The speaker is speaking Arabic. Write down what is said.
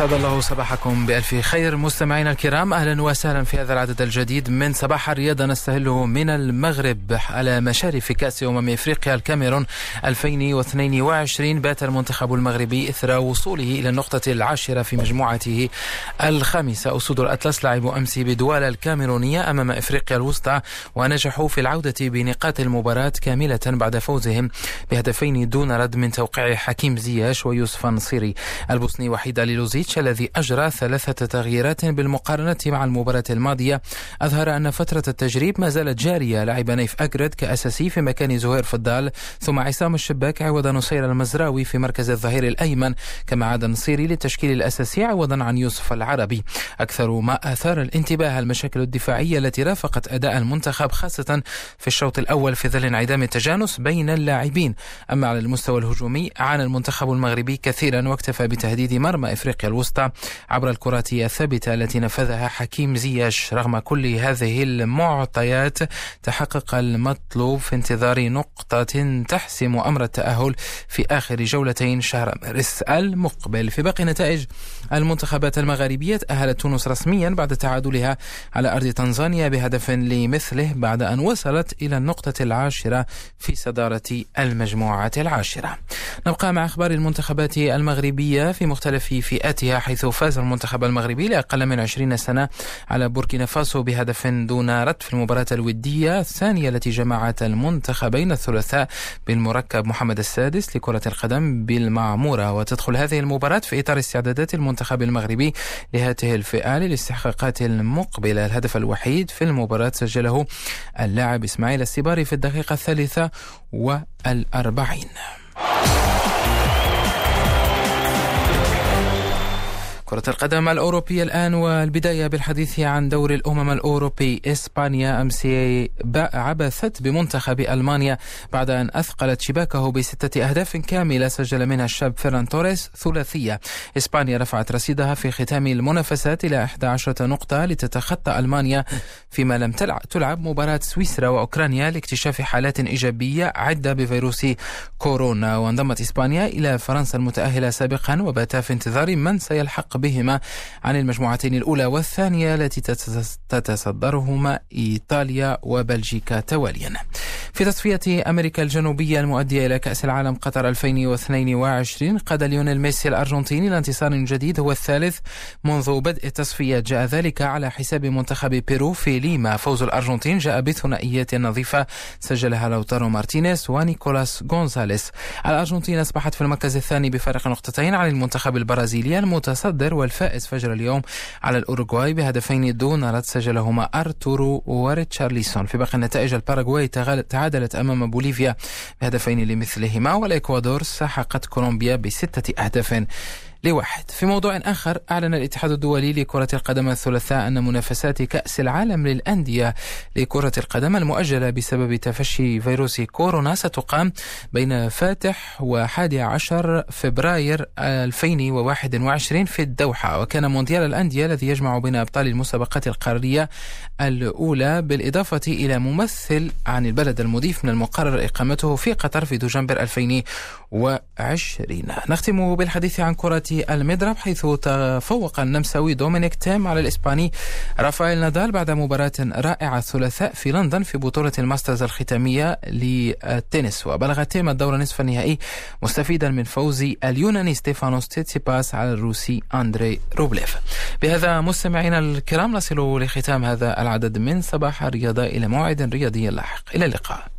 أسعد الله صباحكم بألف خير. مستمعينا الكرام أهلا وسهلا في هذا العدد الجديد من صباح الرياضة نستهله من المغرب على مشارف كأس أمم إفريقيا الكاميرون 2022 بات المنتخب المغربي إثر وصوله إلى النقطة العاشرة في مجموعته الخامسة. أسود الأطلس لعبوا أمس بدوالة الكاميرونية أمام إفريقيا الوسطى ونجحوا في العودة بنقاط المباراة كاملة بعد فوزهم بهدفين دون رد من توقيع حكيم زياش ويوسف نصيري البوسني وحيد ليلوزيتش الذي أجرى ثلاثة تغييرات بالمقارنة مع المباراة الماضية. أظهر أن فترة التجريب ما زالت جارية. لعب نيف أجرد كأساسي في مكان زهير فضال ثم عصام الشباك عوض نصير المزراوي في مركز الظهير الأيمن كما عاد نصيري للتشكيل الأساسي عوضا عن يوسف العربي. أكثر ما أثار الانتباه المشاكل الدفاعية التي رافقت أداء المنتخب خاصة في الشوط الأول في ظل انعدام التجانس بين اللاعبين. أما على المستوى الهجومي عانى المنتخب المغربي كثيرا واكتفى بتهديد مرمى إفريقيا الوسطى. عبر الكرات الثابتة التي نفذها حكيم زياش رغم كل هذه المعطيات تحقق المطلوب في انتظار نقطة تحسم أمر التأهل في آخر جولتين شهر مارس المقبل. في باقي نتائج المنتخبات المغاربية تأهلت تونس رسميا بعد تعادلها على أرض تنزانيا بهدف لمثله بعد أن وصلت إلى النقطة العاشرة في صدارة المجموعة العاشرة. نبقى مع أخبار المنتخبات المغربية في مختلف فئاتها حيث فاز المنتخب المغربي لأقل من 20 سنة على بوركينا فاسو بهدف دون رد في المباراة الودية الثانية التي جمعت المنتخبين الثلاثاء بالمركب محمد السادس لكرة القدم بالمعمورة. وتدخل هذه المباراة في إطار استعدادات المنتخب المغربي لهذه الفئة للاستحقاقات المقبلة. الهدف الوحيد في المباراة سجله اللاعب إسماعيل السباري في الدقيقة الثالثة والأربعين. كرة القدم الأوروبية الآن والبداية بالحديث عن دور الأمم الأوروبي. إسبانيا أمس عبثت بمنتخب ألمانيا بعد أن أثقلت شباكه بستة أهداف كاملة سجل منها الشاب فيران توريس ثلاثية. إسبانيا رفعت رصيدها في ختام المنافسات إلى 11 نقطة لتتخطى ألمانيا فيما لم تلعب, مباراة سويسرا وأوكرانيا لاكتشاف حالات إيجابية عدة بفيروس كورونا. وانضمت إسبانيا إلى فرنسا المتأهلة سابقا وباتا في انتظار من سيلحق بهما عن المجموعتين الأولى والثانية التي تتصدرهما إيطاليا وبلجيكا تواليا في تصفية أمريكا الجنوبية المؤدية إلى كأس العالم قطر 2022 قاد ليونيل ميسي الأرجنتيني لانتصار جديد هو الثالث منذ بدء التصفيات جاء ذلك على حساب منتخب بيرو في ليما. فوز الأرجنتين جاء بثنائية نظيفة سجلها لاوتارو مارتينيز ونيكولاس غونزاليس. الأرجنتين أصبحت في المركز الثاني بفارق نقطتين عن المنتخب البرازيلي المتصدر والفائز فجر اليوم على الأوروغواي بهدفين دون رد سجلهما أرتورو وريتشارليسون. في باقي النتائج الباراغواي تعادلت أمام بوليفيا بهدفين لمثلهما والإكوادور سحقت كولومبيا بستة أهداف لواحد. في موضوع آخر أعلن الاتحاد الدولي لكرة القدم الثلاثاء أن منافسات كأس العالم للأندية لكرة القدم المؤجلة بسبب تفشي فيروس كورونا ستقام بين فاتح وحادي عشر فبراير 2021 في الدوحة. وكان مونديال الأندية الذي يجمع بين أبطال المسابقات القارية الأولى بالإضافة إلى ممثل عن البلد المضيف من المقرر إقامته في قطر في دجنبر 2020 نختم بالحديث عن كرة المضرب حيث تفوق النمساوي دومينيك تيم على الإسباني رافائيل نادال بعد مباراة رائعة الثلاثاء في لندن في بطولة الماسترز الختامية للتنس وبلغ تيم الدور نصف النهائي مستفيدا من فوز اليوناني ستيفانوس تيتسيباس على الروسي أندري روبليف. بهذا مستمعينا الكرام نصل لختام هذا العدد من صباح الرياضة إلى موعد رياضي لاحق. إلى اللقاء.